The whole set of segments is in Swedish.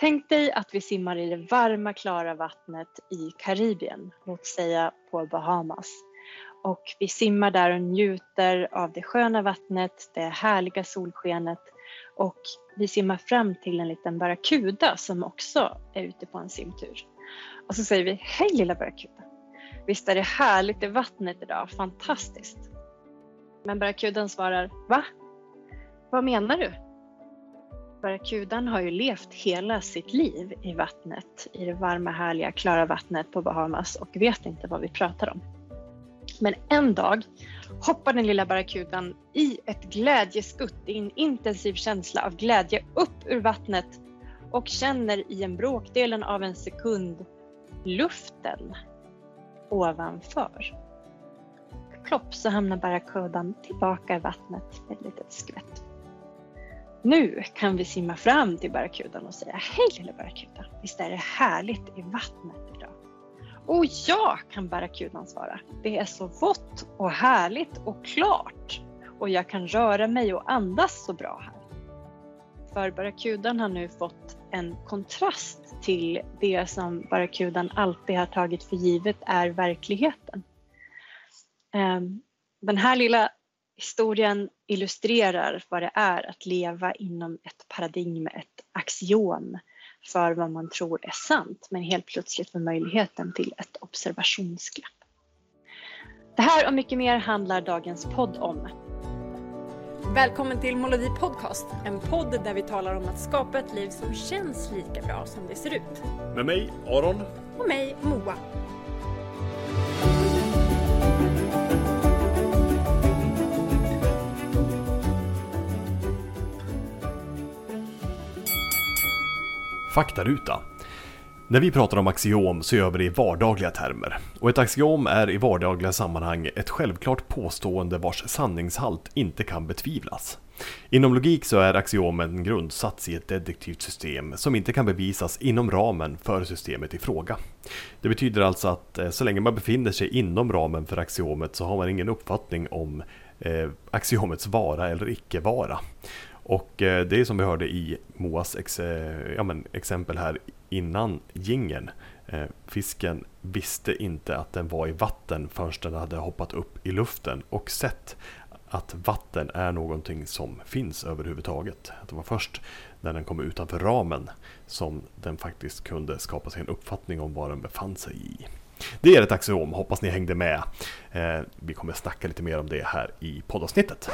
Tänk dig att vi simmar i det varma klara vattnet i Karibien, låt säga på Bahamas. Och vi simmar där och njuter av det sköna vattnet, det härliga solskenet och vi simmar fram till en liten barracuda som också är ute på en simtur. Och så säger vi, hej lilla barracuda! Visst är det härligt i vattnet idag, fantastiskt. Men barracudan svarar, va? Vad menar du? Barracudan har ju levt hela sitt liv i vattnet, i det varma, härliga, klara vattnet på Bahamas och vet inte vad vi pratar om. Men en dag hoppar den lilla barracudan i ett glädjeskutt, i en intensiv känsla av glädje upp ur vattnet och känner i en bråkdelen av en sekund luften ovanför. Plopp så hamnar barracudan tillbaka i vattnet med ett litet skvätt. Nu kan vi simma fram till barracudan och säga Hej lilla barracuda, visst är det härligt i vattnet idag? Och ja, kan barracudan svara. Det är så vått och härligt och klart och jag kan röra mig och andas så bra här. För barracudan har nu fått en kontrast till det som barracudan alltid har tagit för givet är verkligheten. Ehm, den här lilla historien illustrerar vad det är att leva inom ett paradigm, ett axiom för vad man tror är sant men helt plötsligt får möjligheten till ett observationsglapp. Det här och mycket mer handlar dagens podd om. Välkommen till Molodi Podcast, en podd där vi talar om att skapa ett liv som känns lika bra som det ser ut. Med mig, Aron. Och mig, Moa. Faktaruta. När vi pratar om axiom så gör vi det i vardagliga termer. Och ett axiom är i vardagliga sammanhang ett självklart påstående vars sanningshalt inte kan betvivlas. Inom logik så är axiomen en grundsats i ett deduktivt system som inte kan bevisas inom ramen för systemet i fråga. Det betyder alltså att eh, så länge man befinner sig inom ramen för axiomet så har man ingen uppfattning om eh, axiomets vara eller icke vara. Och eh, det är som vi hörde i Moas ex, eh, ja, men, exempel här innan gingen. Eh, fisken visste inte att den var i vatten förrän den hade hoppat upp i luften och sett att vatten är någonting som finns överhuvudtaget. det var först när den kom utanför ramen som den faktiskt kunde skapa sig en uppfattning om vad den befann sig i. Det är ett axiom, hoppas ni hängde med. vi kommer snacka lite mer om det här i poddavsnittet.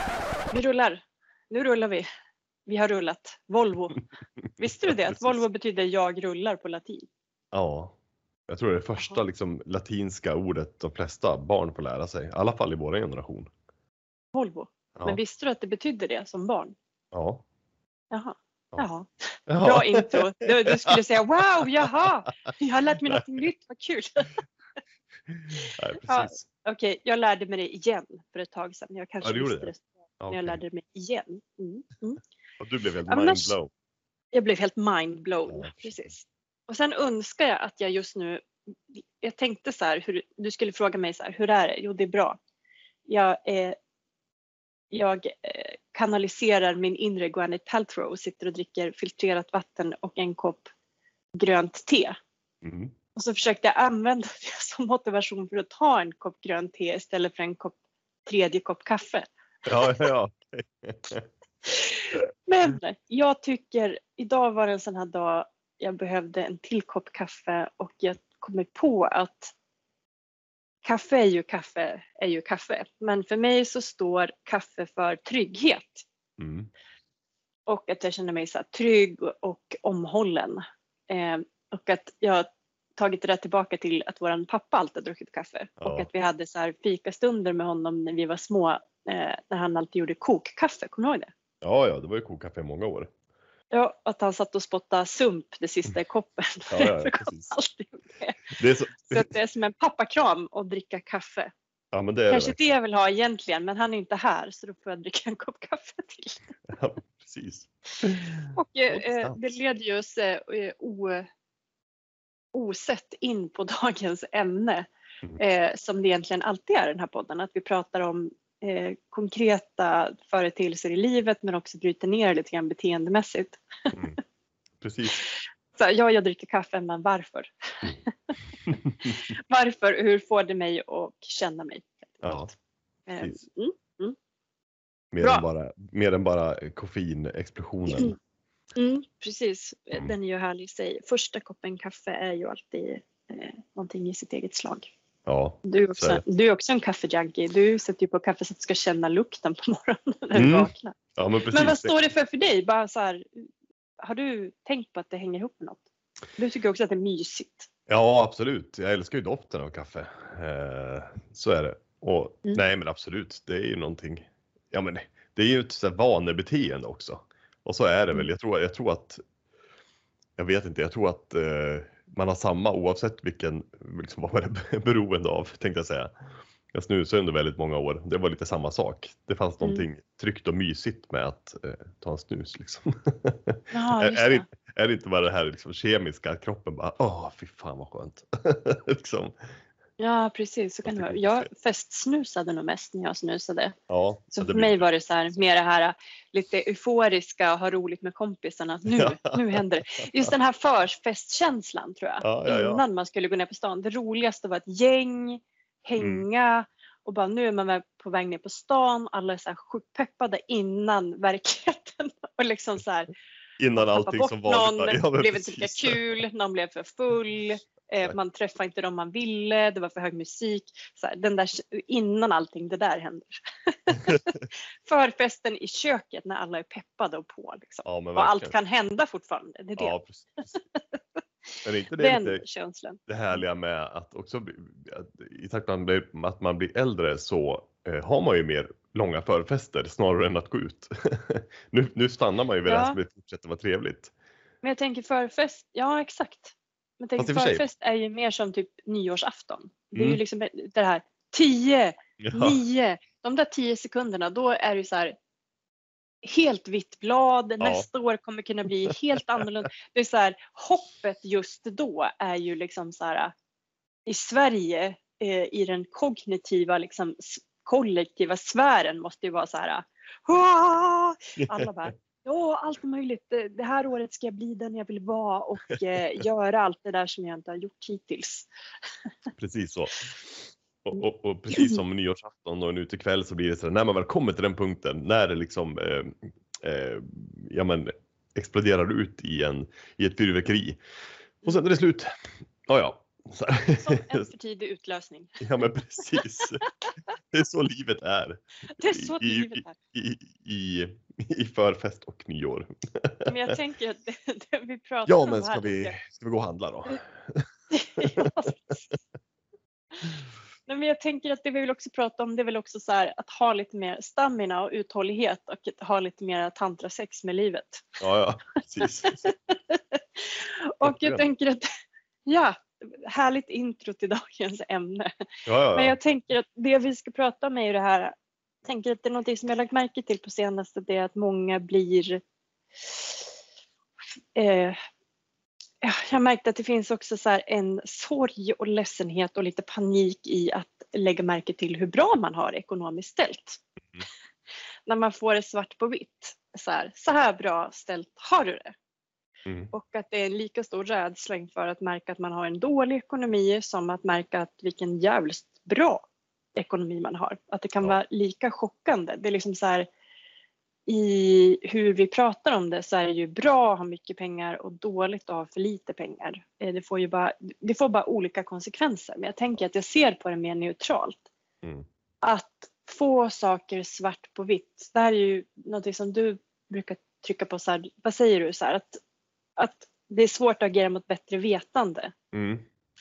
Vi rullar. Nu rullar vi. Vi har rullat. Volvo. Visste du det? Att Volvo betyder jag rullar på latin. Ja, jag tror det är det första liksom, latinska ordet de flesta barn får lära sig. I alla fall i vår generation. Volvo. Ja. Men visste du att det betydde det som barn? Ja. Jaha. Jaha. jaha. Bra intro. Du, du, skulle säga wow, jaha, jag har lärt mig något nytt, vad kul. Nej, ja, Okej, okay. jag lärde mig det igen för ett tag sedan. Jag kanske ja, visste det, det när okay. jag lärde mig igen. Mm. Mm. Och du blev helt mindblown. Jag blev helt mindblown, ja, precis. Och sen önskar jag att jag just nu, jag tänkte så här, hur, du skulle fråga mig så här, hur är det? Jo, det är bra. Jag, eh, jag eh, kanaliserar min inre Gwyneth Paltrow och sitter och dricker filtrerat vatten och en kopp grönt te. Mm. Och så försökte jag använda det som motivation för att ta en kopp grönt te istället för en kopp, tredje kopp kaffe. Ja, ja. Men jag tycker, idag var det en sån här dag jag behövde en till kopp kaffe och jag kommer på att kaffe är ju kaffe är ju kaffe. Men för mig så står kaffe för trygghet. Mm. Och att jag känner mig så trygg och omhållen. Eh, och att jag har tagit det där tillbaka till att våran pappa alltid har druckit kaffe. Ja. Och att vi hade så här fikastunder med honom när vi var små. Eh, när han alltid gjorde kokkaffe, kommer du ihåg det? Ja, ja, det var ju kokkaffe i många år. Ja, att han satt och spottade sump det sista i koppen. Ja, ja, det. är så... så det är som en pappakram att dricka kaffe. Ja, men det är Kanske det, det jag vill ha egentligen, men han är inte här så då får jag dricka en kopp kaffe till. Ja, precis. Och eh, det leder ju oss eh, o, osett in på dagens ämne mm. eh, som det egentligen alltid är i den här podden, att vi pratar om eh, konkreta företeelser i livet men också bryter ner lite grann beteendemässigt. Mm. Precis. Så ja, jag dricker kaffe, men varför? varför? Hur får det mig att känna mig? Ja, Eh, precis. Mm, mer, Bra. än bara, mer än bara koffeinexplosionen. mm, precis, Mm. den är ju härlig i sig. Första koppen kaffe är ju alltid eh, någonting i sitt eget slag. Ja, Du är Så också, är du är också en kaffejunkie. Du sätter ju på kaffe så att du ska känna lukten på morgonen när du Mm, vaknar. ja men precis. Men vad står det för för dig? Bara så här, har du tänkt på att det hänger ihop med något? Du tycker också att det är mysigt. Ja, absolut. Jag älskar ju doften av kaffe. Eh, så är det. Och Mm. nej, men absolut. Det är ju någonting. Ja, men det är ju ett så här vanebeteende också. Och så är det väl. Mm. Jag tror, jag tror att. Jag vet inte. Jag tror att eh, man har samma oavsett vilken, liksom vad man är beroende av tänkte jag säga. Jag snusade under väldigt många år. Det var lite samma sak. Det fanns Mm. någonting tryggt och mysigt med att eh, ta en snus liksom. Ja, är, det, är det inte bara det här liksom kemiska, att kroppen bara åh fy fan vad skönt. liksom. Ja, precis. Så kan det vara. Jag festsnusade nog mest när jag snusade. Ja, Så för mig var det så här, mer det här lite euforiska, ha roligt med kompisarna. Nu, Ja. nu händer det. Just den här förfestkänslan tror jag. Ja, ja. Innan man skulle gå ner på stan. Det roligaste var ett gäng, hänga Mm. och bara nu är man på väg ner på stan. Alla är så här sjukt peppade innan verkligheten. Och liksom så här, innan allting som vanligt. någon, Ja, blev inte lika kul, någon blev för full, eh, man träffade inte dem man ville, det var för hög musik. Så här, den där, innan allting det där händer. Förfesten i köket när alla är peppade och på. Liksom. Ja, och allt kan hända fortfarande. Det är det. Ja, precis. Men är inte det den lite känslan. det härliga med att också att i takt med att man blir- äldre så eh, har man ju mer långa förfester snarare än att gå ut. nu, nu stannar man ju vid det här Ja. som det fortsätter vara trevligt. Men jag tänker förfest, ja exakt. Men tänk, förfest är ju mer som typ nyårsafton. Det är ju Mm. liksom det här 10, Ja, nio, de där tio sekunderna, då är det så här helt vitt blad, Ja. nästa år kommer kunna bli helt annorlunda. Det är så här, hoppet just då är ju liksom så här i Sverige, eh, i den kognitiva liksom kollektiva sfären måste ju vara så här "Wah!" alla bara Ja, allt möjligt. Det- Det här året ska jag bli den jag vill vara och eh, göra allt det där som jag inte har gjort hittills. precis så. Och, och, och precis som nyårsafton och nu till kväll så blir det så här, när man väl kommer till den punkten, när det liksom eh, eh, ja, men, exploderar ut i, en, i ett fyrverkeri. Och sen är det slut. Ja, ja. Som en för tidig utlösning. Ja, men precis. Det är så livet är. Det är så livet är. I, i, i förfest och nyår. Men jag tänker att det, det vi pratar Ja, om men här, ska vi, ska vi gå och handla då? Ja. Nej, men jag tänker att det vi vill också prata om det är väl också så här att ha lite mer stamina och uthållighet och att ha lite mer tantrasex med livet. Ja, ja, precis. Och jag tänker att, ja, härligt intro till dagens ämne. Ja, ja, Men ja. jag tänker att det vi ska prata om är ju det här, tänker att det är något som jag lagt märke till på senaste, det är att många blir eh, ja, jag märkte att det finns också så en sorg och ledsenhet och lite panik i att lägga märke till hur bra man har ekonomiskt ställt. Mm. När man får det svart på vitt. Så här, så här bra ställt har du det. Mm. Och att det är en lika stor rädsla inför att märka att man har en dålig ekonomi som att märka att vilken jävligt bra ekonomi man har. Att det kan Ja. vara lika chockande. Det är liksom så här i hur vi pratar om det så är det ju bra att ha mycket pengar och dåligt att ha för lite pengar. Eh, Det får ju bara, det får bara olika konsekvenser. Men jag tänker att jag ser på det mer neutralt. Mm. Att få saker svart på vitt. Det här är ju något som du brukar trycka på. Så här, vad säger du? Så här, att, att det är svårt att agera mot bättre vetande. Mm.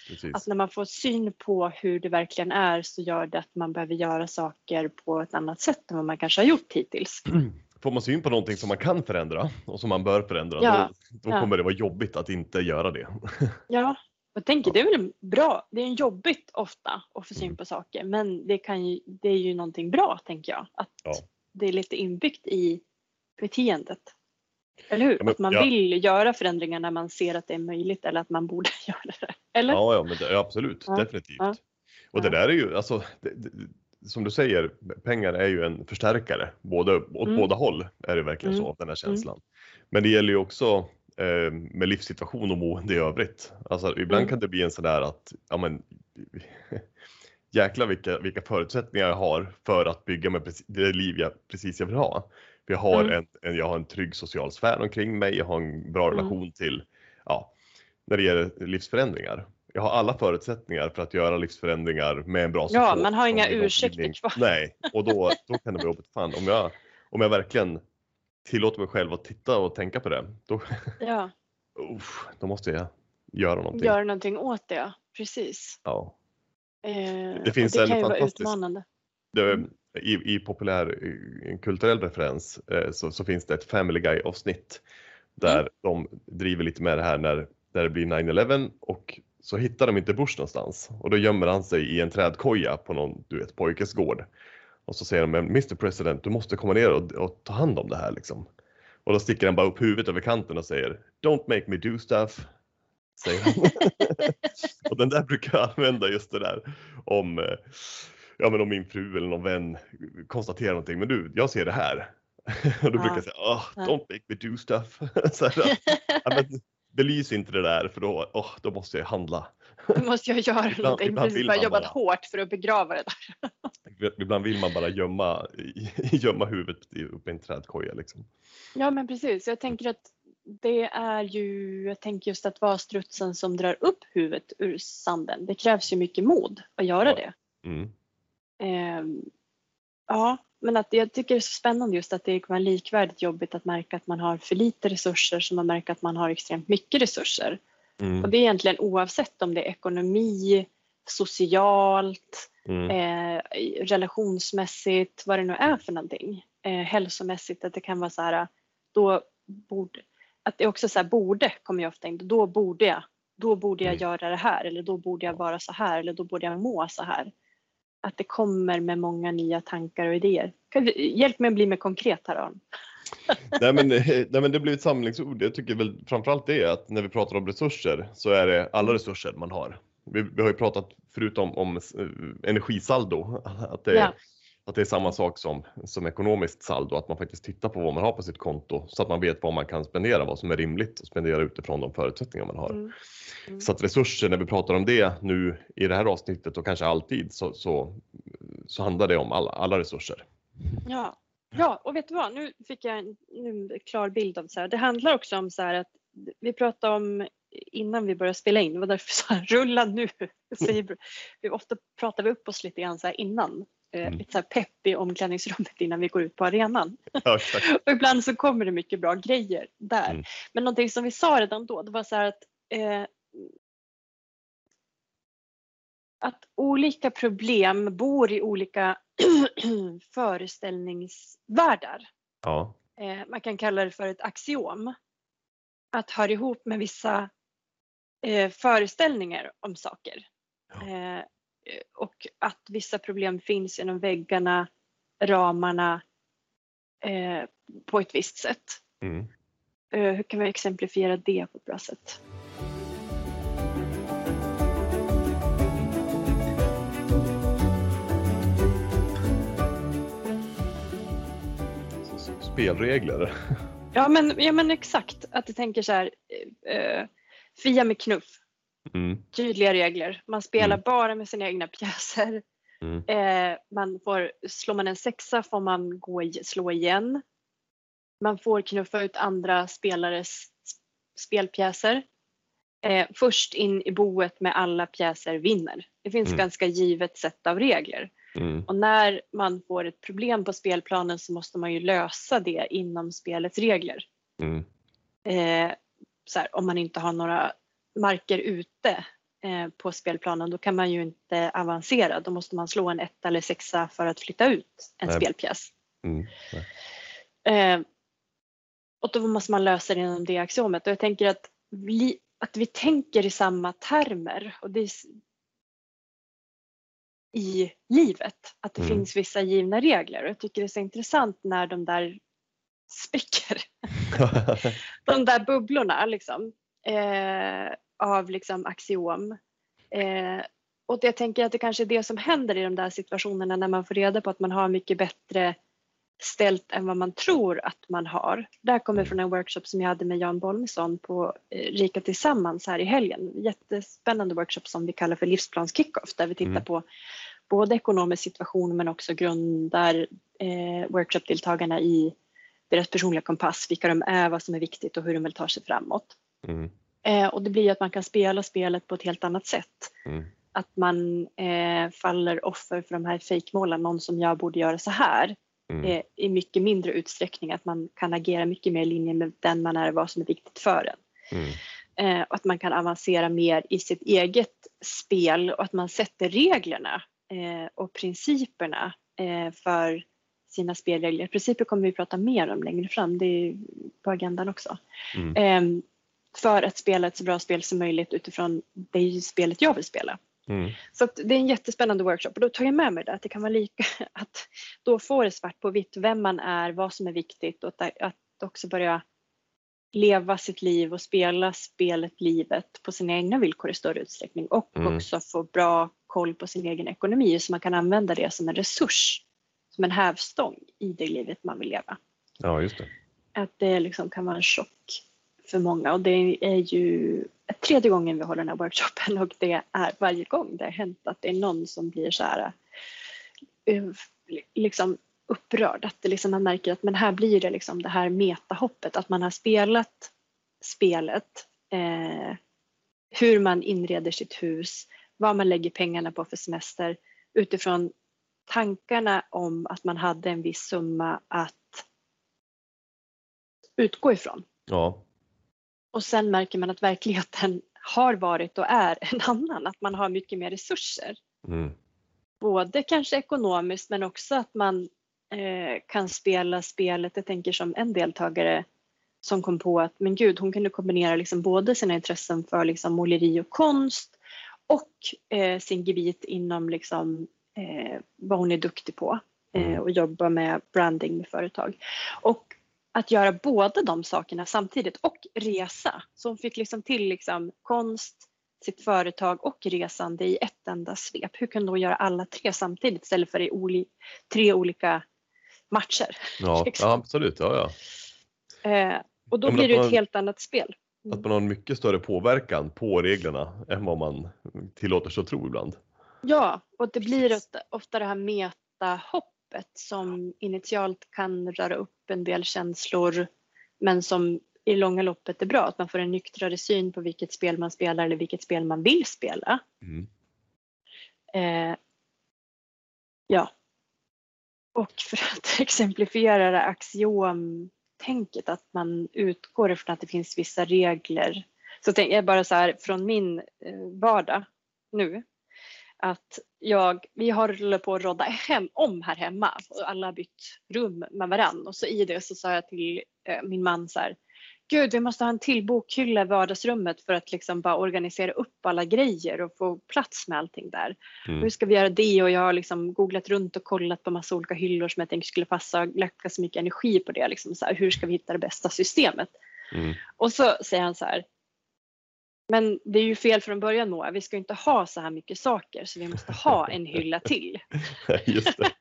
Precis. Att när man får syn på hur det verkligen är så gör det att man behöver göra saker på ett annat sätt än vad man kanske har gjort hittills. Får man syn på någonting som man kan förändra och som man bör förändra, Ja, då, då ja. kommer det vara jobbigt att inte göra det. Ja, jag tänker det är väl bra. Det är jobbigt ofta att få syn Mm. på saker men det, kan ju, det är ju någonting bra tänker jag. Att Ja. det är lite inbyggt i beteendet. Eller hur? Ja, men- att man ja. vill göra förändringar när man ser att det är möjligt eller att man borde göra det. Eller? Ja, ja men det, absolut, Ja, definitivt. Och det där är ju, alltså, det, det, som du säger, pengar är ju en förstärkare. Både, åt Mm. båda håll är det verkligen Mm. så, den här känslan. Men det gäller ju också eh, med livssituation och mående i övrigt. Alltså ibland Mm. kan det bli en sån där att, ja men jäklar vilka, vilka förutsättningar jag har för att bygga precis, det liv jag precis jag vill ha. Jag har, Mm. en, en, jag har en trygg social sfär omkring mig, jag har en bra Mm. relation till, ja, när det gäller livsförändringar. Jag har alla förutsättningar för att göra livsförändringar med en bra Ja, support man har inga ursäkter kvar. Nej, och då, då kan det vara jobbigt. Fan, om jag, om jag verkligen tillåter mig själv att titta och tänka på det, då, Ja, uff, då måste jag göra någonting. gör någonting åt det, ja. Precis. Ja. Eh, Det finns det en kan ju vara utmanande. Det, i, I populär en kulturell referens eh, så, så finns det ett Family Guy avsnitt där Mm. de driver lite med det här när, när det blir 9-11 och så hittar de inte Bush någonstans och då gömmer han sig i en trädkoja på någon du vet, pojkes gård. Och så säger de, men Mr President, du måste komma ner och, och ta hand om det här liksom. Och då sticker han bara upp huvudet över kanten och säger Don't make me do stuff. Säger han. och den där brukar jag använda just det där om, eh, ja, men om min fru eller någon vän konstaterar någonting. Men du, jag ser det här. och då Ja. brukar jag säga, oh, don't make me do stuff. så här, ja, belys inte det där för då, oh, då måste jag handla. Då måste jag göra Ibland- någonting. ibland Precis, bara man jobbat bara. hårt för att begrava det där. Ibland vill man bara gömma, gömma huvudet uppe i en trädkoja. Liksom. Ja, men precis. Jag tänker att det är ju, jag tänker just att vara strutsen som drar upp huvudet ur sanden. Det krävs ju mycket mod att göra Ja. det. Mm. Ehm, ja, men att jag tycker det är så spännande just att det kan vara likvärdigt jobbigt att märka att man har för lite resurser som att märka att man har extremt mycket resurser. Mm. Och det är egentligen oavsett om det är ekonomi, socialt, Mm. eh, relationsmässigt, vad det nu är för någonting. Eh, hälsomässigt, att det kan vara så här, då borde, att det också så här, borde kommer jag ofta in, då borde jag, då borde jag Mm. göra det här eller då borde jag vara så här eller då borde jag må så här. Att det kommer med många nya tankar och idéer. Hjälp mig att bli mer konkret här Aron. nej, men, eh, nej men det blir ett samlingsord. Jag tycker väl framförallt det att när vi pratar om resurser så är det alla resurser man har. Vi, vi har ju pratat förut om, om eh, energisaldo, att det, Ja. Att det är samma sak som, som ekonomiskt saldo, att man faktiskt tittar på vad man har på sitt konto så att man vet vad man kan spendera, vad som är rimligt att spendera utifrån de förutsättningar man har. Mm. Mm. Så att resurser, när vi pratar om det nu i det här avsnittet och kanske alltid så, så, så handlar det om alla, alla resurser. Ja. ja, och vet du vad? Nu fick jag en, en klar bild av så här. Det handlar också om så här att vi pratade om innan vi började spela in, det var därför jag sa rulla nu. Säger, vi ofta pratar vi upp oss lite grann så här innan. Eh, Mm. Lite så här pepp i omklädningsrummet innan vi går ut på arenan. Ja. Och ibland så kommer det mycket bra grejer där. Mm. Men någonting som vi sa redan då, det var så här att eh, att olika problem bor i olika föreställningsvärldar. Ja. Eh, man kan kalla det för ett axiom. Att hör ihop med vissa eh, föreställningar om saker. Eh, och att vissa problem finns inom väggarna, ramarna eh, på ett visst sätt. Mm. Eh, hur kan vi exemplifiera det på ett bra sätt? Spelregler. Ja men, ja, men exakt, att du tänker så här, eh, eh, Fia med knuff, Mm. tydliga regler. Man spelar Mm. bara med sina egna pjäser. Mm. Eh, man får, slår man en sexa får man gå slå igen. Man får knuffa ut andra spelares spelpjäser. Eh, först in i boet med alla pjäser vinner. Det finns Mm. ganska givet sätt av regler. Mm. Och när man får ett problem på spelplanen så måste man ju lösa det inom spelets regler. Mm. Eh, så här, om man inte har några marker ute eh, på spelplanen då kan man ju inte avancera. Då måste man slå en etta eller sexa för att flytta ut en Nej. spelpjäs. Mm. Eh, och då måste man lösa det inom det axiomet. Och jag tänker att vi, att vi tänker i samma termer. Och det är i livet. Att det Mm. finns vissa givna regler. Och jag tycker det är så intressant när de där spricker. de där bubblorna liksom, eh, av liksom axiom. Eh, och jag tänker att det kanske är det som händer i de där situationerna när man får reda på att man har mycket bättre ställt än vad man tror att man har. Det här kommer Mm. från en workshop som jag hade med Jan Bolmesson på eh, Rika Tillsammans här i helgen. Jättespännande workshop som vi kallar för livsplans kickoff där vi tittar Mm. på både ekonomisk situation men också grundar eh, workshopdeltagarna i deras personliga kompass, vilka de är, vad som är viktigt och hur de vill ta sig framåt. Mm. Eh, och det blir ju att man kan spela spelet på ett helt annat sätt. Mm. Att man eh, faller offer för de här fejkmålen, någon som jag borde göra så här Mm. eh, i mycket mindre utsträckning. Att man kan agera mycket mer i linje med den man är och vad som är viktigt för en. Mm. Eh, och att man kan avancera mer i sitt eget spel och att man sätter reglerna eh, och principerna eh, för sina spelregler. Principer kommer vi prata mer om längre fram, det är på agendan också. Mm. För att spela ett så bra spel som möjligt utifrån det spelet jag vill spela. Mm. Så det är en jättespännande workshop och då tar jag med mig det att det kan vara lika att då få det svart på vitt vem man är, vad som är viktigt och att, att också börja leva sitt liv och spela spelet livet på sina egna villkor i större utsträckning och Mm. också få bra koll på sin egen ekonomi så man kan använda det som en resurs, som en hävstång i det livet man vill leva. Ja, just det. Att det liksom kan vara en chock för många och det är ju tredje gången vi håller den här workshopen och det är varje gång det har hänt att det är någon som blir så här eh, liksom upprörd. Att det liksom man märker att men här blir det liksom det här metahoppet, att man har spelat spelet, eh, hur man inreder sitt hus, vad man lägger pengarna på för semester utifrån tankarna om att man hade en viss summa att utgå ifrån. Ja. Och sen märker man att verkligheten har varit och är en annan, att man har mycket mer resurser. Mm. Både kanske ekonomiskt men också att man eh, kan spela spelet, jag tänker som en deltagare som kom på att men gud hon kunde kombinera liksom både sina intressen för liksom måleri och konst och eh, sin gebit inom liksom, eh, vad hon är duktig på eh, Mm. och jobba med branding med företag. Och att göra båda de sakerna samtidigt och resa. Så hon fick liksom till liksom konst, sitt företag och resande i ett enda svep. Hur kunde hon göra alla tre samtidigt istället för i oli- tre olika matcher? Ja, Liksom. ja, absolut. Ja, ja. Eh, och då blir det ett helt annat spel. Att man har en mycket större påverkan på reglerna än vad man tillåter sig att tro ibland. Ja, och det blir ofta, det här metahoppet som initialt kan röra upp en del känslor men som i långa loppet är bra. Att man får en nyktrare syn på vilket spel man spelar eller vilket spel man vill spela. Mm. Eh, ja. Och för att exemplifiera det axiomtänket att man utgår ifrån att det finns vissa regler. Så tänker jag bara så här från min eh, vardag nu. Att jag, vi hållit på att rodda hem, om här hemma och alla har bytt rum med varann och så i det så sa jag till eh, min man så här Gud, vi måste ha en till bokhylla i vardagsrummet för att liksom bara organisera upp alla grejer och få plats med allting där. Mm. Hur ska vi göra det? Och jag har liksom googlat runt och kollat på massa olika hyllor som jag tänker skulle passa och lagt ganska mycket energi på det. Liksom så här, hur ska vi hitta det bästa systemet? Mm. Och så säger han så här. Men det är ju fel från början Moa, vi ska inte ha så här mycket saker så vi måste ha en hylla till. Just det.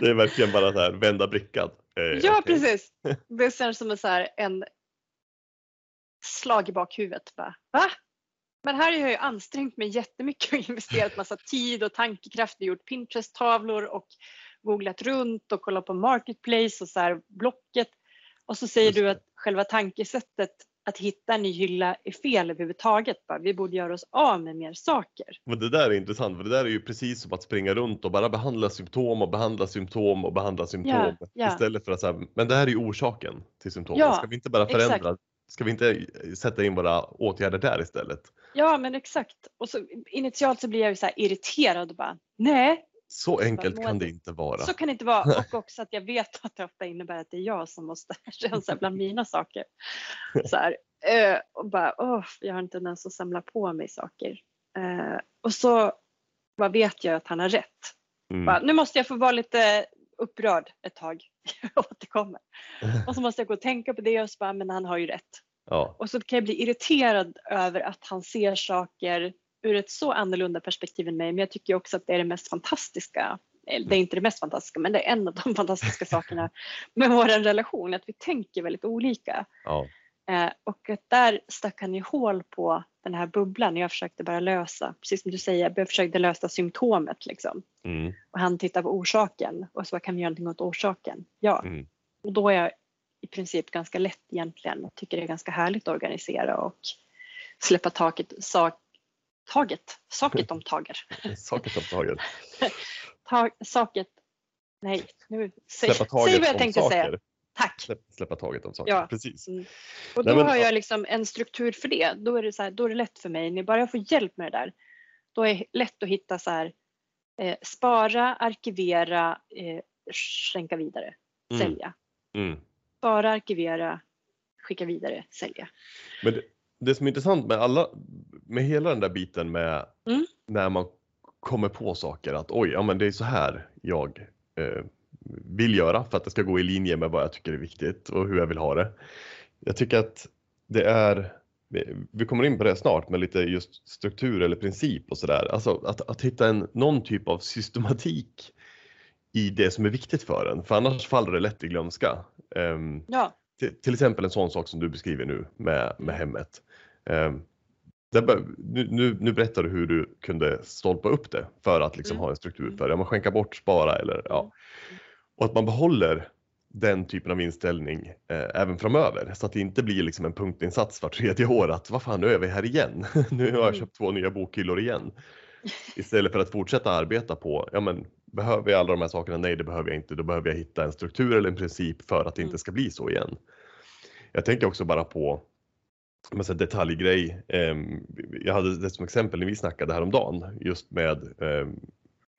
Det är verkligen bara så här vända brickan. Eh, Ja okej. precis. Det känns som en, så här, en slag i bakhuvudet. Bara, Va? Men här har jag ju ansträngt mig jättemycket och investerat massa tid och tankekraft och gjort Pinterest-tavlor och googlat runt och kollat på Marketplace och så här Blocket. Och så säger du att själva tankesättet att hitta en ny hylla är fel överhuvudtaget. Bara, vi borde göra oss av med mer saker. Men det där är intressant för det där är ju precis som att springa runt och bara behandla symptom och behandla symptom och behandla symptom. Ja, ja. Istället för att säga, men det här är ju orsaken till symptomen. Ja, ska vi inte bara exakt. förändra? Ska vi inte sätta in våra åtgärder där istället? Ja men exakt. Och så initialt så blir jag ju så irriterad och bara nej, Så enkelt må kan det- inte vara. Så kan det inte vara. Och också att jag vet att det ofta innebär att det är jag som måste rensa bland mina saker. Så här, eh, och bara, åh, jag har en tendens att samla på mig saker. Eh, och så vad vet jag att han har rätt. Mm. Bara, nu måste jag få vara lite upprörd ett tag. Jag återkommer. Och så måste jag gå och tänka på det och så bara, men han har ju rätt. Ja, Och så kan jag bli irriterad över att han ser saker ur ett så annorlunda perspektiv än mig. Men jag tycker också att det är det mest fantastiska det är inte det mest fantastiska, men det är en av de fantastiska sakerna med vår relation, att vi tänker väldigt olika. Ja. Eh, och att där stack han ju hål på den här bubblan jag försökte bara lösa. Precis som du säger, jag försökte lösa symptomet liksom. Mm. Och han tittar på orsaken och så kan vi göra någonting åt orsaken? Ja, Mm. och då är jag i princip ganska lätt egentligen och tycker det är ganska härligt att organisera och släppa taket, sak, taget, saket om tager. Saker som taget. Ta, saket, nej, nu, säg, säg vad jag om tänkte saker. säga. Tack. Släppa, taget om saker. Ja. Precis. Mm. Och Nej, då men- har jag liksom en struktur för det. Då är det, så här, då är det lätt för mig. När bara jag får hjälp med det där, då är det lätt att hitta så här, eh, spara, arkivera, eh, skänka vidare, Mm. sälja. Mm. Spara, arkivera, skicka vidare, sälja. Men det, det som är intressant med alla, med hela den där biten med Mm. när man kommer på saker att oj, ja men det är så här jag eh, vill göra för att det ska gå i linje med vad jag tycker är viktigt och hur jag vill ha det. Jag tycker att det är, vi- kommer in på det snart, med lite just struktur eller princip och sådär. Alltså att, att hitta en, någon typ av systematik i det som är viktigt för en, för annars faller det lätt i glömska. Ehm, Ja, till, till exempel en sån sak som du beskriver nu med, med hemmet. Um, nu, nu, nu berättar du hur du kunde stolpa upp det för att liksom Mm. ha en struktur för det. Man skänka bort, spara eller ja. Och att man behåller den typen av inställning eh, även framöver så att det inte blir liksom en punktinsats var tredje år att vad fan nu är vi här igen. nu har jag Mm. köpt två nya bokhyllor igen. Istället för att fortsätta arbeta på, ja men behöver jag alla de här sakerna? Nej, det behöver jag inte. Då behöver jag hitta en struktur eller en princip för att det inte Mm. ska bli så igen. Jag tänker också bara på men här detaljgrej. Ehm, Jag hade det som exempel när vi snackade häromdagen just med ehm,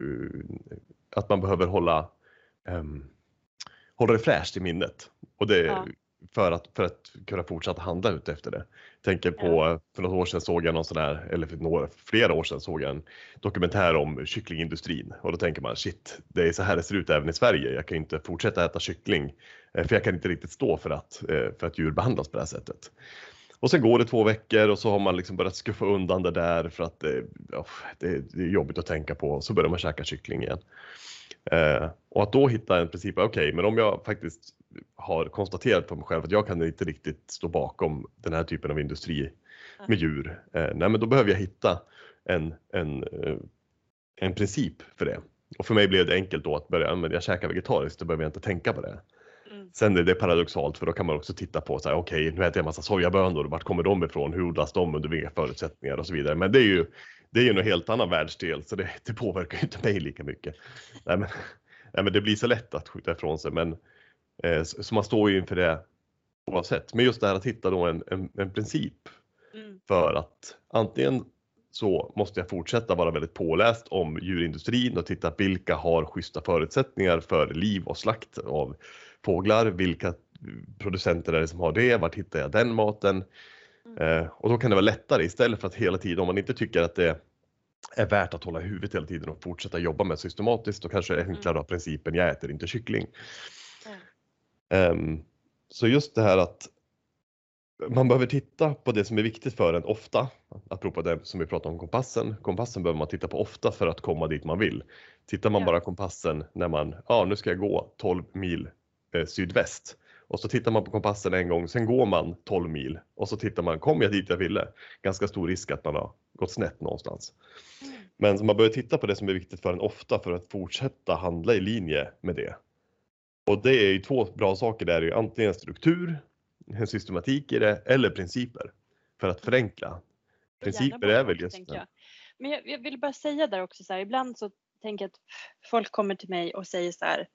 eh, att man behöver hålla, ehm, hålla det fräscht i minnet. Och det Ja. för, att, för att kunna fortsätta handla ut efter det. Tänker på, för några år sedan såg jag någon sån där, eller för några, flera år sedan såg jag en dokumentär om kycklingindustrin och då tänker man shit, det är så här det ser ut även i Sverige. Jag kan inte fortsätta äta kyckling eh, för jag kan inte riktigt stå för att, eh, för att djur behandlas på det här sättet. Och sen går det två veckor och så har man liksom börjat skuffa undan det där för att det, ja, det, är jobbigt att tänka på. Så börjar man käka kyckling igen. Eh, och att då hitta en princip, okej, men om jag faktiskt har konstaterat för mig själv att jag kan inte riktigt stå bakom den här typen av industri med djur. Eh, nej, men då behöver jag hitta en, en, eh, en princip för det. Och för mig blev det enkelt då att börja, ja, men jag käkar vegetariskt, då behöver jag inte tänka på det. Sen är det paradoxalt för då kan man också titta på så här, okej, nu äter jag massa sojabönor, vart kommer de ifrån, hur odlas de, under vilka förutsättningar och så vidare. Men det är ju, det är ju en helt annan världsdel så det, det påverkar ju inte mig lika mycket. Nej, men, nej, men det blir så lätt att skjuta ifrån sig, men eh, så, så man står ju inför det oavsett. Men just det här att hitta då en, en, en princip Mm. för att antingen så måste jag fortsätta vara väldigt påläst om djurindustrin och titta vilka har schyssta förutsättningar för liv och slakt av fåglar. Vilka producenter är det som har det? Vart hittar jag den maten? Eh, och då kan det vara lättare istället för att hela tiden, om man inte tycker att det är värt att hålla huvudet hela tiden och fortsätta jobba med systematiskt, då kanske det är enklare att ha principen jag äter inte kyckling. Ehm, så just det här att man behöver titta på det som är viktigt för en ofta. Apropå det som vi pratade om kompassen. Kompassen behöver man titta på ofta för att komma dit man vill. Tittar man bara kompassen när man, ja nu ska jag gå 12 mil eh, sydväst. Och så tittar man på kompassen en gång, sen går man 12 mil och så tittar man, kom jag dit jag ville? Ganska stor risk att man har gått snett någonstans. Men så man börjar titta på det som är viktigt för en ofta för att fortsätta handla i linje med det. Och det är ju två bra saker där, det är ju antingen struktur, en systematik i det, eller principer för att förenkla. Principer är väl just jag. Men jag, jag vill bara säga där också så här, ibland så tänker jag att folk kommer till mig och säger så här, "Ja,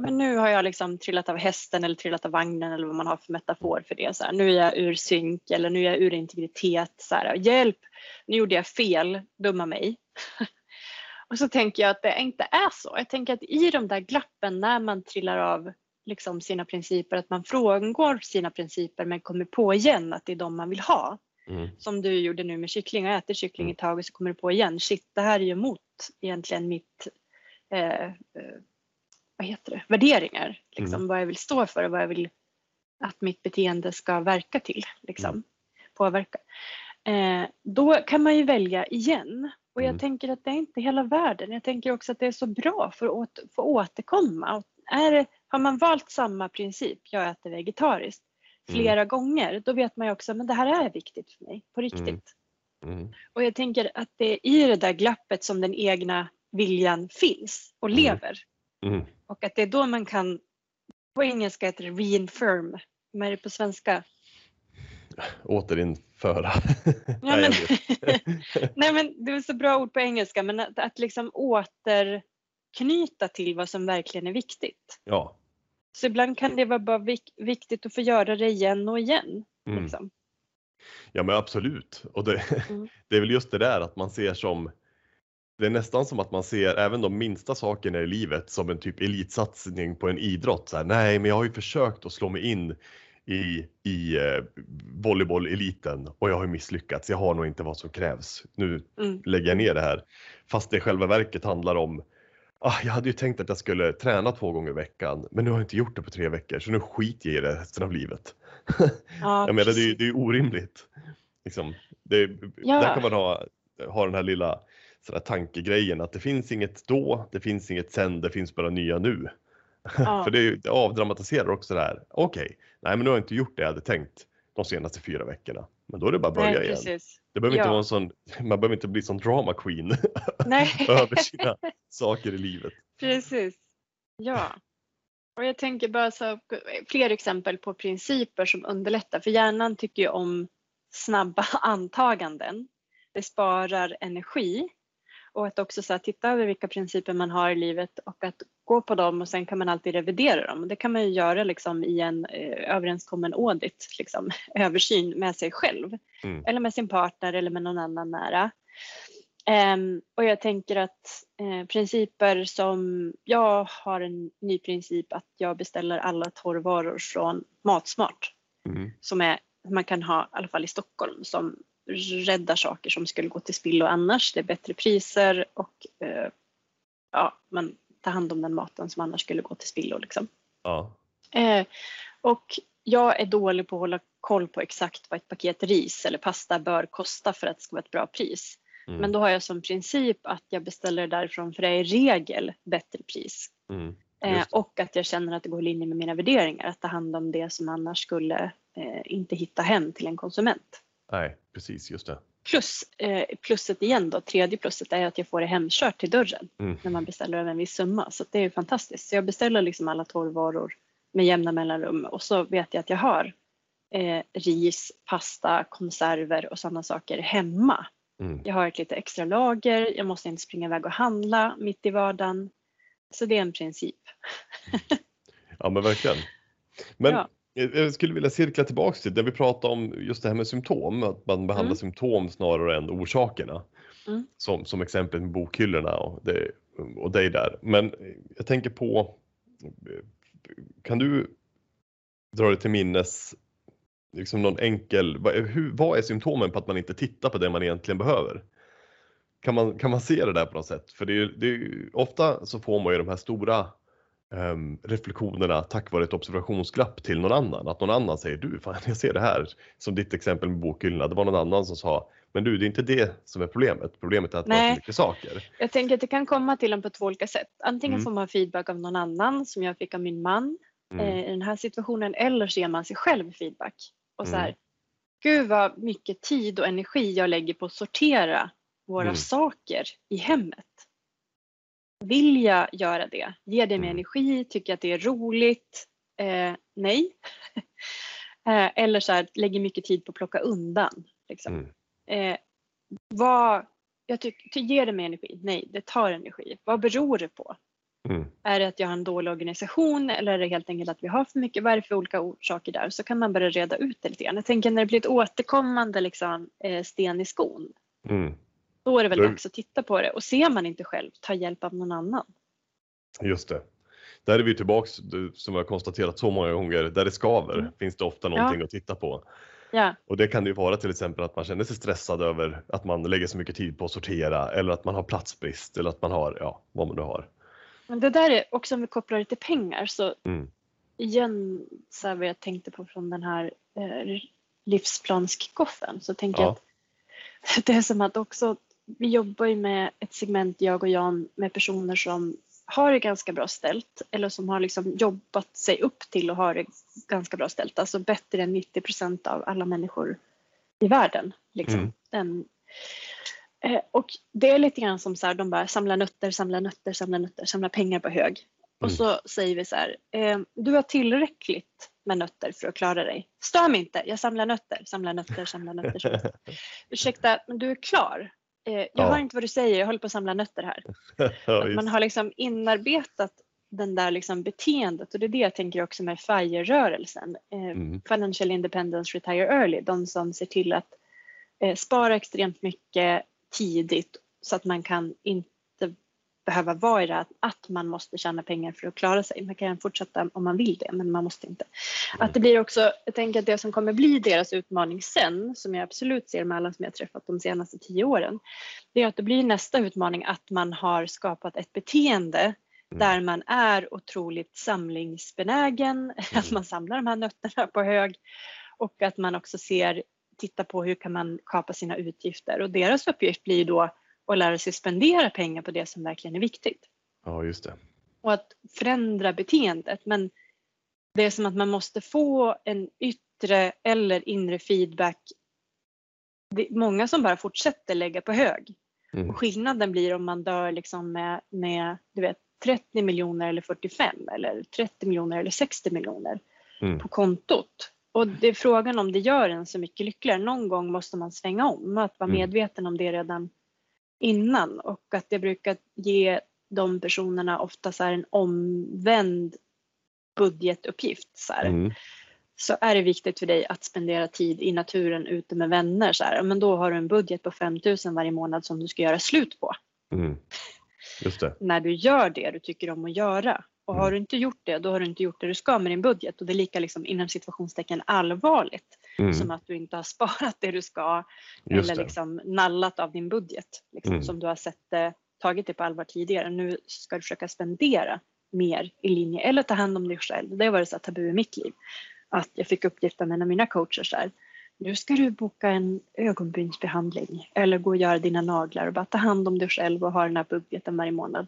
men nu har jag liksom trillat av hästen eller trillat av vagnen eller vad man har för metafor för det. Så här, nu är jag ur synk eller nu är jag ur integritet. Så här, Hjälp, nu gjorde jag fel, dumma mig. och så tänker jag att det inte är så. Jag tänker att i de där glappen när man trillar av liksom sina principer, att man frångår sina principer men kommer på igen att det är de man vill ha Mm. som du gjorde nu med kyckling och äter kyckling Mm. ett tag och så kommer du på igen, shit det här är ju emot egentligen mitt, eh, eh, vad heter det, värderingar. Liksom, Mm. Vad jag vill stå för och vad jag vill att mitt beteende ska verka till, liksom, Mm. påverka. Eh, då kan man ju välja igen Och jag Mm. tänker att det är inte hela världen. Jag tänker också att det är så bra för att få återkomma. Och är det, har man valt samma princip, jag äter vegetariskt, Mm. flera gånger, då vet man ju också att det här är viktigt för mig, på riktigt. Mm. Mm. Och jag tänker att det är i det där glappet som den egna viljan finns och Mm. lever. Mm. Och att det är då man kan, på engelska heter det reinfirm, vad är det på svenska? Återinföra. Ja, Nej, men, nej men det är så bra ord på engelska, men att, att liksom återknyta till vad som verkligen är viktigt. ja. Så ibland kan det vara bara vik- viktigt att få göra det igen och igen. Mm. Liksom. Ja men absolut. Och det, Mm. det är väl just det där att man ser som det är nästan som att man ser även de minsta sakerna i livet som en typ elitsatsning på en idrott. Så här, Nej, men jag har ju försökt att slå mig in i, i eh, volleybolleliten och jag har ju misslyckats. Jag har nog inte vad som krävs. Nu Mm. lägger jag ner det här. Fast det i själva verket handlar om ah, jag hade ju tänkt att jag skulle träna två gånger i veckan, men nu har jag inte gjort det på tre veckor, så nu skiter jag i det resten av livet. Ja, Jag menar, det är, ju- orimligt. Liksom, det, Ja. Där kan man ha, ha den här lilla sådär, tankegrejen att det finns inget då, det finns inget sen, det finns bara nya nu. Ja. För det, det avdramatiserar också det här. Okej, nej men nu har jag inte gjort det jag hade tänkt de senaste fyra veckorna. Men då är det bara att börja Nej, igen. Det behöver inte Ja. vara en sån, man behöver inte bli sån drama queen över sina saker i livet. Precis. Ja. Och jag tänker bara så fler exempel på principer som underlättar. För hjärnan tycker ju om snabba antaganden. Det sparar energi. Och att också så här, titta över vilka principer man har i livet och att gå på dem och sen kan man alltid revidera dem. Det kan man ju göra liksom i en eh, överenskommen audit, liksom, översyn med sig själv. Mm. Eller med sin partner eller med någon annan nära. Ehm, och jag tänker att eh, principer som, jag har en ny princip att jag beställer alla torrvaror från Matsmart. Mm. Som är, man kan ha, i alla fall i Stockholm, som räddar saker som skulle gå till spillo annars. Det är bättre priser och eh, ja, man tar hand om den maten som annars skulle gå till spillo. Liksom. Ja. Eh, och jag är dålig på att hålla koll på exakt vad ett paket ris eller pasta bör kosta för att det ska vara ett bra pris. Mm. Men då har jag som princip att jag beställer därifrån för det är i regel bättre pris. Mm. Eh, och att jag känner att det går i linje med mina värderingar, att ta hand om det som annars skulle eh, inte hitta hem till en konsument. Nej, precis, just det. Plus, eh, plusset igen då, tredje plusset är att jag får det hemkört till dörren Mm. när man beställer över en viss summa. Så det är ju fantastiskt. Så jag beställer liksom alla torrvaror med jämna mellanrum och så vet jag att jag har eh, ris, pasta, konserver och sådana saker hemma. Mm. Jag har ett lite extra lager, jag måste inte springa iväg och handla mitt i vardagen. Så det är en princip. Ja men verkligen. Men Ja. Jag skulle vilja cirkla tillbaks till det vi pratade om just det här med symptom, att man behandlar Mm. symptom snarare än orsakerna. Mm. Som, som exempel med bokhyllorna och, det, och dig där. Men jag tänker på, kan du dra dig till minnes liksom någon enkel, vad, hur, vad är symptomen på att man inte tittar på det man egentligen behöver? Kan man, kan man se det där på något sätt? För det är, det är, ofta så får man ju de här stora ehm, reflektionerna tack vare ett observationsglapp till någon annan. Att någon annan säger du, fan jag ser det här. Som ditt exempel med bokhyllorna. Det var någon annan som sa, men du det är inte det som är problemet. Problemet är att man har Nej. för mycket saker. Jag tänker att det kan komma till en på två olika sätt. Antingen Mm. får man feedback av någon annan som jag fick av min man Mm. eh, i den här situationen eller så ger man sig själv feedback. Och så här, Mm. gud vad mycket tid och energi jag lägger på att sortera våra Mm. saker i hemmet. Vill jag göra det? Ger det mig Mm. energi? Tycker jag att det är roligt? Eh, nej. eh, eller så här, lägger mycket tid på att plocka undan. Liksom. Mm. Eh, vad, jag tycker, ty- ger det mig energi? Nej, det tar energi. Vad beror det på? Mm. Är det att jag har en dålig organisation eller är det helt enkelt att vi har för mycket? Vad är det för olika orsaker där? Så kan man börja reda ut det lite grann. Jag tänker när det blir ett återkommande liksom, eh, sten i skon. Mm. Då är det väl dags att titta på det. Och ser man inte själv, ta hjälp av någon annan. Just det. Där är vi tillbaks, som jag har konstaterat så många gånger, där det skaver Mm. finns det ofta någonting att titta på. Ja, Och det kan det ju vara till exempel att man känner sig stressad över att man lägger så mycket tid på att sortera eller att man har platsbrist eller att man har, ja, vad man nu har. men det där är också om vi kopplar det till pengar så Mm. igen så här vad jag tänkte på från den här eh, livsplanskikoffen så tänker Ja. jag att det är som att också vi jobbar ju med ett segment, jag och Jan, med personer som har det ganska bra ställt eller som har liksom jobbat sig upp till och har det ganska bra ställt. Alltså bättre än 90 procent av alla människor i världen. Liksom. Mm. Den, eh, och det är lite grann som så här, de bara samlar nötter, samlar nötter, samlar nötter, samlar pengar på hög. Och Mm. så säger vi så här, eh, du har tillräckligt med nötter för att klara dig. Stör mig inte, jag samlar nötter, samlar nötter, samlar nötter. Samlar nötter. Ursäkta, men du är klar. Eh, jag Ja. hör inte vad du säger, jag håller på att samla nötter här. Ja, man har liksom inarbetat den där liksom beteendet och det är det jag tänker också med FIRE-rörelsen. Eh, Mm. Financial Independence Retire Early, de som ser till att eh, spara extremt mycket tidigt så att man kan inte behöva vara i det att, att man måste tjäna pengar för att klara sig. Man kan fortsätta om man vill det, men man måste inte. Att det blir också, jag tänker att det som kommer bli deras utmaning sen, som jag absolut ser med alla som jag träffat de senaste tio åren, det är att det blir nästa utmaning att man har skapat ett beteende där man är otroligt samlingsbenägen, att man samlar de här nötterna på hög och att man också ser, tittar på hur kan man kapa sina utgifter och deras uppgift blir då att lära sig spendera pengar på det som verkligen är viktigt Ja, just det. och att förändra beteendet. Men det är som att man måste få en yttre eller inre feedback. Det är många som bara fortsätter lägga på hög. Mm. Och skillnaden blir om man dör liksom med, med du vet, 30 miljoner eller 45 eller 30 miljoner eller 60 miljoner Mm. på kontot. Och det är frågan om det gör en så mycket lyckligare. Någon gång måste man svänga om, att vara Mm. medveten om det redan innan och att det brukar ge de personerna ofta så en omvänd budgetuppgift. Så. Mm. så är det viktigt för dig att spendera tid i naturen ute med vänner. Så här. Men då har du en budget på 5 000 varje månad som du ska göra slut på. Mm. När du gör det du tycker om att göra. Och har Mm. du inte gjort det, då har du inte gjort det du ska med din budget. Och det är lika liksom, inom situationstecken allvarligt Mm. som att du inte har sparat det du ska Just eller det. liksom nallat av din budget. Liksom, Mm. Som du har sett eh, tagit det på allvar tidigare. Nu ska du försöka spendera mer i linje eller ta hand om dig själv. Det har varit så tabu i mitt liv. Att jag fick uppgiften med en av mina coacher så här. Nu ska du boka en ögonbrynsbehandling eller gå och göra dina naglar och bara ta hand om dig själv och ha den här budgeten varje månad.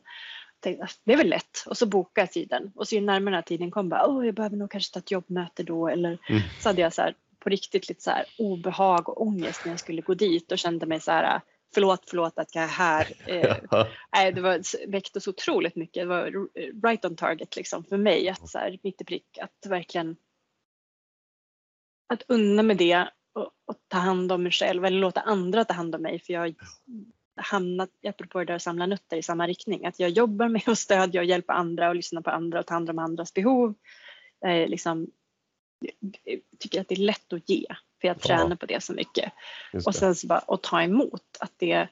Tänkte, "Alltså, det är väl lätt och så jag tiden och så ju närmare den här tiden kom bara, åh jag behöver nog kanske ta ett jobbmöte då eller Mm. så hade jag så här, på riktigt lite så här obehag och ångest när jag skulle gå dit och kände mig så här förlåt, förlåt att jag är här. Eh, det var, väckte så otroligt mycket. Det var right on target liksom för mig. Att så här, mitt i prick, att verkligen att unna med det och, och ta hand om mig själv eller låta andra ta hand om mig. För jag hamnat, apropå det där att samla nötter i samma riktning, att jag jobbar med att stödja och hjälpa andra och lyssna på andra och ta hand om andras behov. Är liksom, tycker att det är lätt att ge, för jag Ja. tränar på det så mycket. Just Och sen så bara att ta emot, att det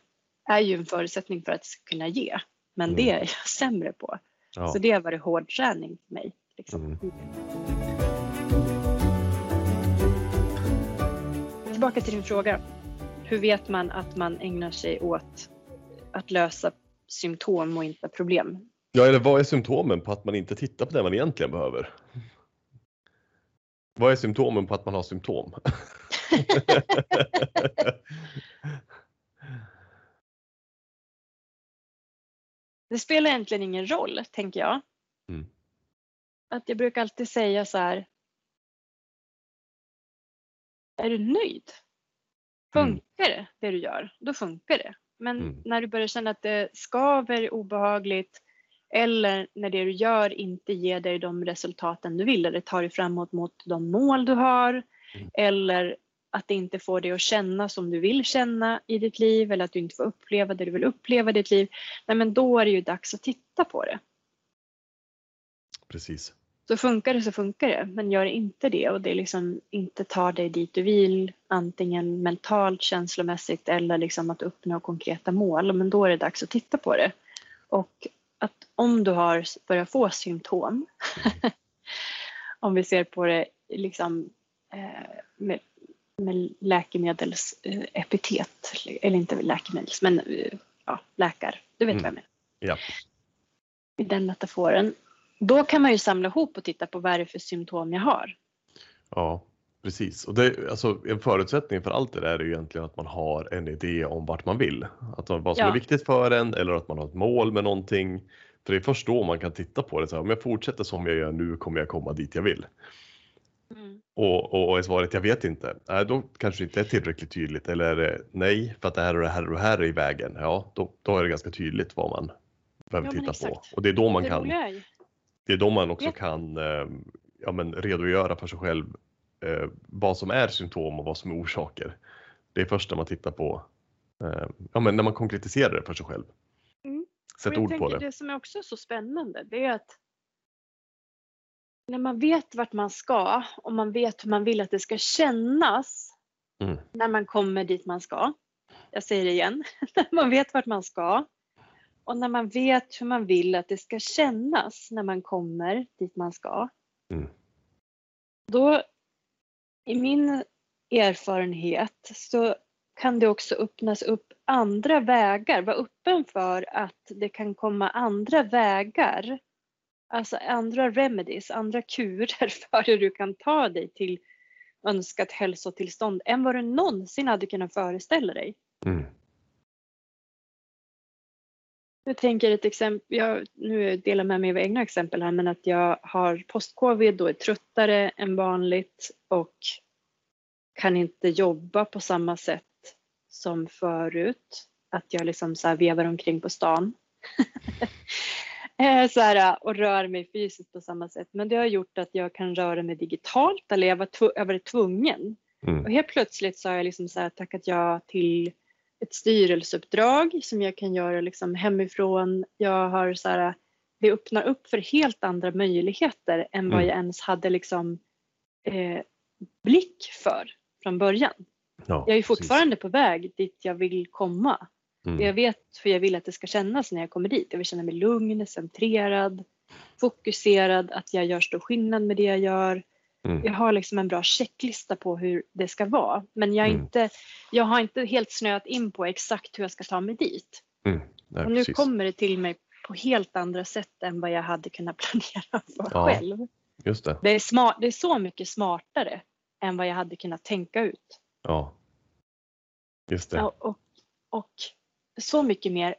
är ju en förutsättning för att kunna ge. Men Mm. det är jag sämre på. Ja. Så det har varit hård träning för mig. Liksom. Mm. Tillbaka till din fråga. Hur vet man att man ägnar sig åt att lösa symptom och inte problem? Ja, eller vad är symptomen på att man inte tittar på det man egentligen behöver? Vad är symptomen på att man har symptom? Det spelar egentligen ingen roll, tänker jag. Mm. Att jag brukar alltid säga så här. Är du nöjd? Funkar det, det du gör, då funkar det. Men Mm. när du börjar känna att det skaver, obehagligt eller när det du gör inte ger dig de resultaten du vill eller tar dig framåt mot de mål du har Mm. eller att det inte får dig att känna som du vill känna i ditt liv eller att du inte får uppleva det du vill uppleva i ditt liv. Nej men då är det ju dags att titta på det. Precis. Så funkar det så funkar det, men gör inte det och det liksom inte tar dig dit du vill, antingen mentalt, känslomässigt eller liksom att uppnå konkreta mål, men då är det dags att titta på det. Och att om du har börjat få symptom, om vi ser på det liksom eh, med, med läkemedelsepitet, eller inte läkemedels, men eh, ja, läkar, du vet Mm. vad jag menar Ja. i den metaforen. Då kan man ju samla ihop och titta på vad är det för symptom jag har. Ja. Precis, och det, alltså, en förutsättning för allt det där är ju egentligen att man har en idé om vart man vill. Att vad som Ja. är viktigt för en eller att man har ett mål med någonting. För det är först då man kan titta på det. Så här, om jag fortsätter som jag gör nu kommer jag komma dit jag vill. Mm. Och, och, och är svaret jag vet inte, nej, då kanske det inte är tillräckligt tydligt. Eller det nej, för att det här och det här och det här är i vägen. Ja, då, då är det ganska tydligt vad man behöver Ja, titta på. Och det är då man det kan det är då man också Vet- kan eh, ja, men redogöra för sig själv eh, vad som är symptom och vad som är orsaker. Det är först när man tittar på, eh, ja men när man konkretiserar det för sig själv. Mm. Sätt ord på det. det som är också så spännande det är att när man vet vart man ska och man vet hur man vill att det ska kännas Mm. när man kommer dit man ska. Jag säger det igen. när man vet vart man ska och när man vet hur man vill att det ska kännas när man kommer dit man ska. Mm. Då, i min erfarenhet, så kan det också öppnas upp andra vägar. Var öppen för att det kan komma andra vägar. Alltså andra remedies, andra kurer för hur du kan ta dig till önskat hälsotillstånd än vad du någonsin hade kunnat föreställa dig. Mm. Jag tänker ett exempel, jag nu delar med mig av egna exempel här, men att jag har post-covid och är tröttare än vanligt och kan inte jobba på samma sätt som förut. Att jag liksom så vevar omkring på stan. Eh, så här, och rör mig fysiskt på samma sätt. Men det har gjort att jag kan röra mig digitalt eller jag var, tv- jag var tvungen. Mm. Och helt plötsligt så har jag liksom så här tackat ja till ett styrelseuppdrag som jag kan göra liksom hemifrån. Jag har så här, det öppnar upp för helt andra möjligheter än vad Mm. jag ens hade liksom eh, blick för från början. Ja, Jag är precis. fortfarande på väg dit jag vill komma. Mm. Jag vet hur jag vill att det ska kännas när jag kommer dit. Jag vill känna mig lugn, centrerad, fokuserad, att jag gör stor skillnad med det jag gör. Mm. Jag har liksom en bra checklista på hur det ska vara. Men jag, Mm. inte, jag har inte helt snöat in på exakt hur jag ska ta mig dit. Mm. Nej, och nu precis. kommer det till mig på helt andra sätt än vad jag hade kunnat planera för Ja. själv. Just det. Det är, smart, det är så mycket smartare än vad jag hade kunnat tänka ut. Ja. Just det. Ja, och, och så mycket mer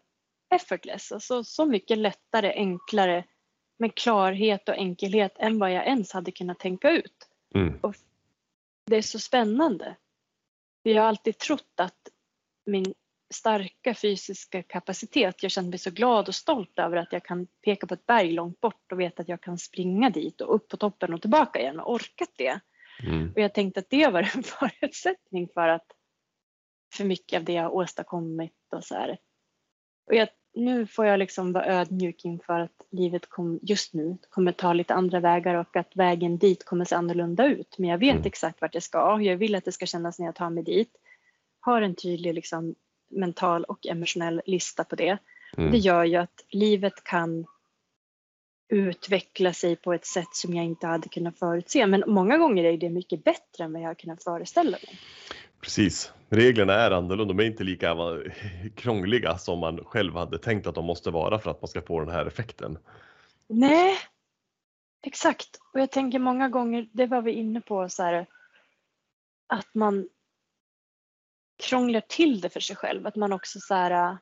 effortless, alltså så mycket lättare, enklare med klarhet och enkelhet än vad jag ens hade kunnat tänka ut. Mm. Det är så spännande. Jag har alltid trott att min starka fysiska kapacitet, jag känner mig så glad och stolt över att jag kan peka på ett berg långt bort och veta att jag kan springa dit och upp på toppen och tillbaka igen och orkat det. Mm. Och jag tänkte att det var en förutsättning för att för mycket av det jag har åstadkommit och så här. Och jag, nu får jag liksom vara ödmjuk inför att livet kom, just nu kommer ta lite andra vägar och att vägen dit kommer se annorlunda ut. Men jag vet Mm. exakt vart jag ska. Jag vill att det ska kännas när jag tar mig dit. Har en tydlig liksom, mental och emotionell lista på det. Det Mm. gör ju att livet kan utveckla sig på ett sätt som jag inte hade kunnat förutse. Men många gånger är det mycket bättre än vad jag har kunnat föreställa mig. Precis. Reglerna är annorlunda. De är inte lika krångliga som man själv hade tänkt att de måste vara för att man ska få den här effekten. Nej, exakt. Och jag tänker många gånger, det var vi inne på, så här, att man krånglar till det för sig själv. Att man också så här,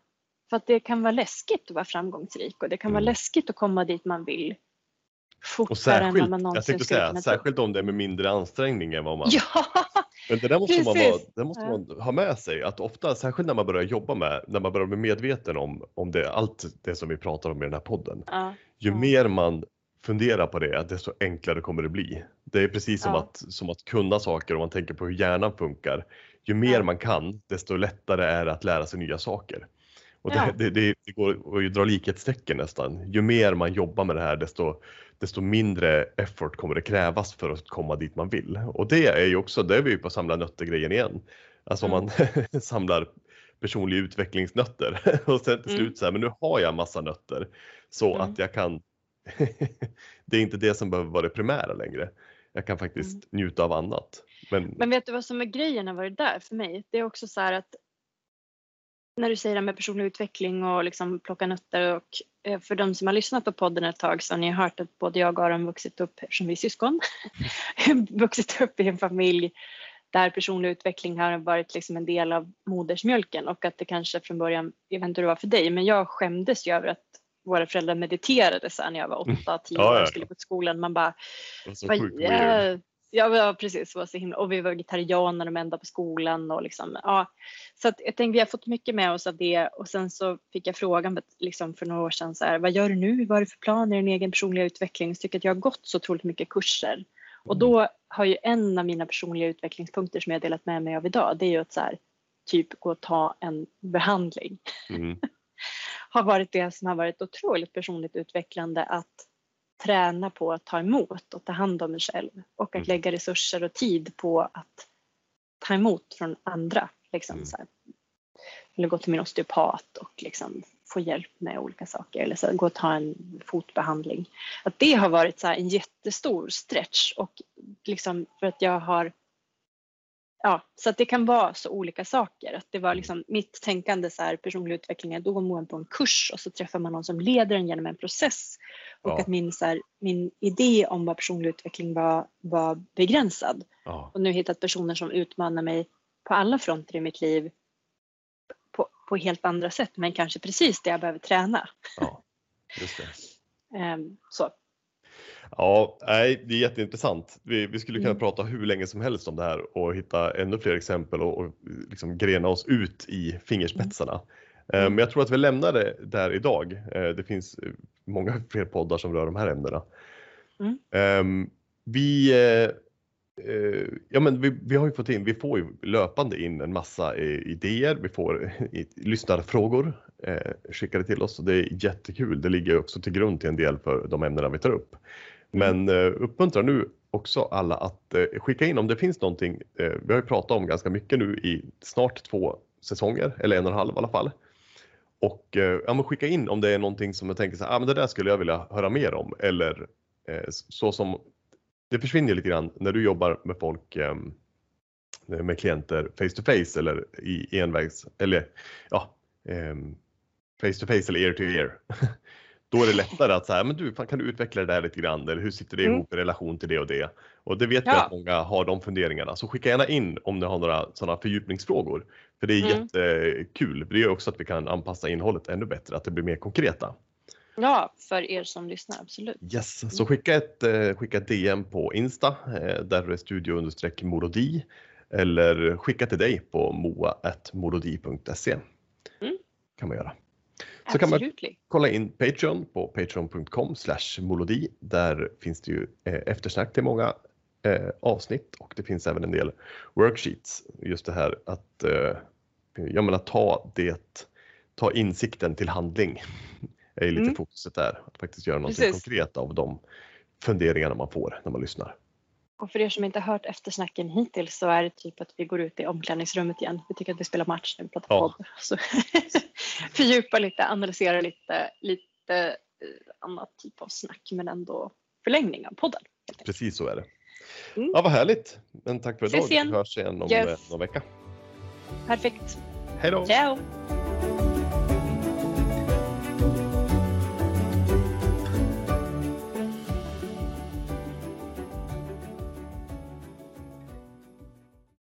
för att det kan vara läskigt att vara framgångsrik och det kan vara Mm. läskigt att komma dit man vill. Och Fortare än vad särskilt, man jag någonsin tänkte skulle säga, kunna särskilt om det är med mindre ansträngning än vad man... Ja, Men det där måste, man, Precis. vara, det måste Ja. man ha med sig, att ofta, särskilt när man börjar jobba med, när man börjar bli medveten om, om det, allt det som vi pratar om i den här podden. ja, Ju Ja. mer man funderar på det, desto enklare kommer det bli. Det är precis som, Ja. att, som att kunna saker om man tänker på hur hjärnan funkar. Ju mer Ja. man kan, desto lättare är det att lära sig nya saker. Och det, Ja. det, det, det går att dra likhetstecken nästan. Ju mer man jobbar med det här, desto, desto mindre effort kommer det krävas för att komma dit man vill. Och det är ju också, det är vi ju på samla nötter-grejen igen. Alltså om man samlar personlig utvecklingsnötter och sen till Mm. slut så här, men nu har jag massa nötter så Mm. att jag kan det är inte det som behöver vara det primära längre. Jag kan faktiskt njuta av annat. Men, Men vet du vad som är grejen har varit där för mig? Det är också så här att när du säger det med personlig utveckling och liksom plocka nötter och eh, för de som har lyssnat på podden ett tag så har ni hört att både jag och Aron vuxit upp, som vi är syskon, vuxit upp i en familj där personlig utveckling har varit liksom en del av modersmjölken och att det kanske från början, jag vet inte hur det var för dig, men jag skämdes ju över att våra föräldrar mediterade så när jag var åtta, tio Ja, år och skulle gå till skolan. Man bara, vad-. Ja, precis. Var så himla, och vi var vegetarianer de enda på skolan. Och liksom, ja. Så att jag tänkte vi har fått mycket med oss av det och sen så fick jag frågan liksom för några år sedan så här, vad gör du nu? Vad är det för planer i din egen personliga utveckling? Jag tycker att jag har gått så otroligt mycket kurser. Och då har ju en av mina personliga utvecklingspunkter som jag har delat med mig av idag det är ju att så här, typ gå och ta en behandling Mm. har varit det som har varit otroligt personligt utvecklande att träna på att ta emot och ta hand om mig själv och att Mm. lägga resurser och tid på att ta emot från andra. Liksom, Mm. så här. Eller gå till min osteopat och liksom få hjälp med olika saker eller så här, gå och ta en fotbehandling. Att det har varit så här en jättestor stretch och liksom för att jag har Ja, så att det kan vara så olika saker. Att det var liksom mitt tänkande så här, personlig utveckling, då går man på en kurs och så träffar man någon som leder en genom en process. Och Ja. att min, så här, min idé om vad personlig utveckling var, var begränsad. Ja. Och nu hittat personer som utmanar mig på alla fronter i mitt liv på, på helt andra sätt, men kanske precis det jag behöver träna. ja, just det. Ehm, så. Ja, nej, det är jätteintressant. Vi, vi skulle kunna Mm. prata hur länge som helst om det här och hitta ännu fler exempel och, och liksom grena oss ut i fingerspetsarna. Eh, Mm. Men jag tror att vi lämnar det där idag. Eh, Det finns eh, många fler poddar som rör de här ämnena. Mm. Ehm, Vi, eh, eh, ja, men vi, vi har ju fått in, vi får ju löpande in en massa eh, idéer, vi får eh, lyssnarfrågor eh, skickade till oss och det är jättekul. Det ligger också till grund till en del för de ämnena vi tar upp. Men eh, uppmuntra nu också alla att eh, skicka in om det finns någonting. Eh, vi har ju pratat om ganska mycket nu i snart två säsonger, eller en och en halv i alla fall. Och eh, ja, men skicka in om det är någonting som jag tänker så här, ah, men det där skulle jag vilja höra mer om. Eller eh, så som, det försvinner lite grann när du jobbar med folk eh, med klienter face to face eller i envägs, eller ja, ehm, face to face eller ear to ear. Då är det lättare att säga, men du, fan, kan du utveckla det där lite grann? Eller hur sitter det Mm. ihop i relation till det och det? Och det vet Ja. att många har de funderingarna. Så skicka gärna in om ni har några sådana fördjupningsfrågor. För det är Mm. jättekul. Det gör också att vi kan anpassa innehållet ännu bättre, att det blir mer konkreta. Ja, för er som lyssnar, absolut. Yes, så skicka ett, eh, skicka ett DM på Insta, eh, där är studio morodi. Eller skicka till dig på moa.morodi.se. Mm. Kan man göra. Så kan man-. Kolla in Patreon på patreon.com molodi. Där finns det ju eh, eftersnack till många eh, avsnitt och det finns även en del worksheets. Just det här att eh, jag menar, ta det, ta insikten till handling. är ju lite Mm. fokuset där. Att faktiskt göra något konkret av de funderingarna man får när man lyssnar. Och för er som inte har hört eftersnacken hittills så är det typ att vi går ut i omklädningsrummet igen. Vi tycker att vi spelar match när vi pratar Ja. podd. Så fördjupa lite, analysera lite, lite eh, annat typ av snack men ändå förlängning av podden. Precis så är det. Mm. Ja, vad härligt. Men tack för idag. Vi hörs igen om Yes. eh, någon vecka. Perfekt. Hej då! Ciao!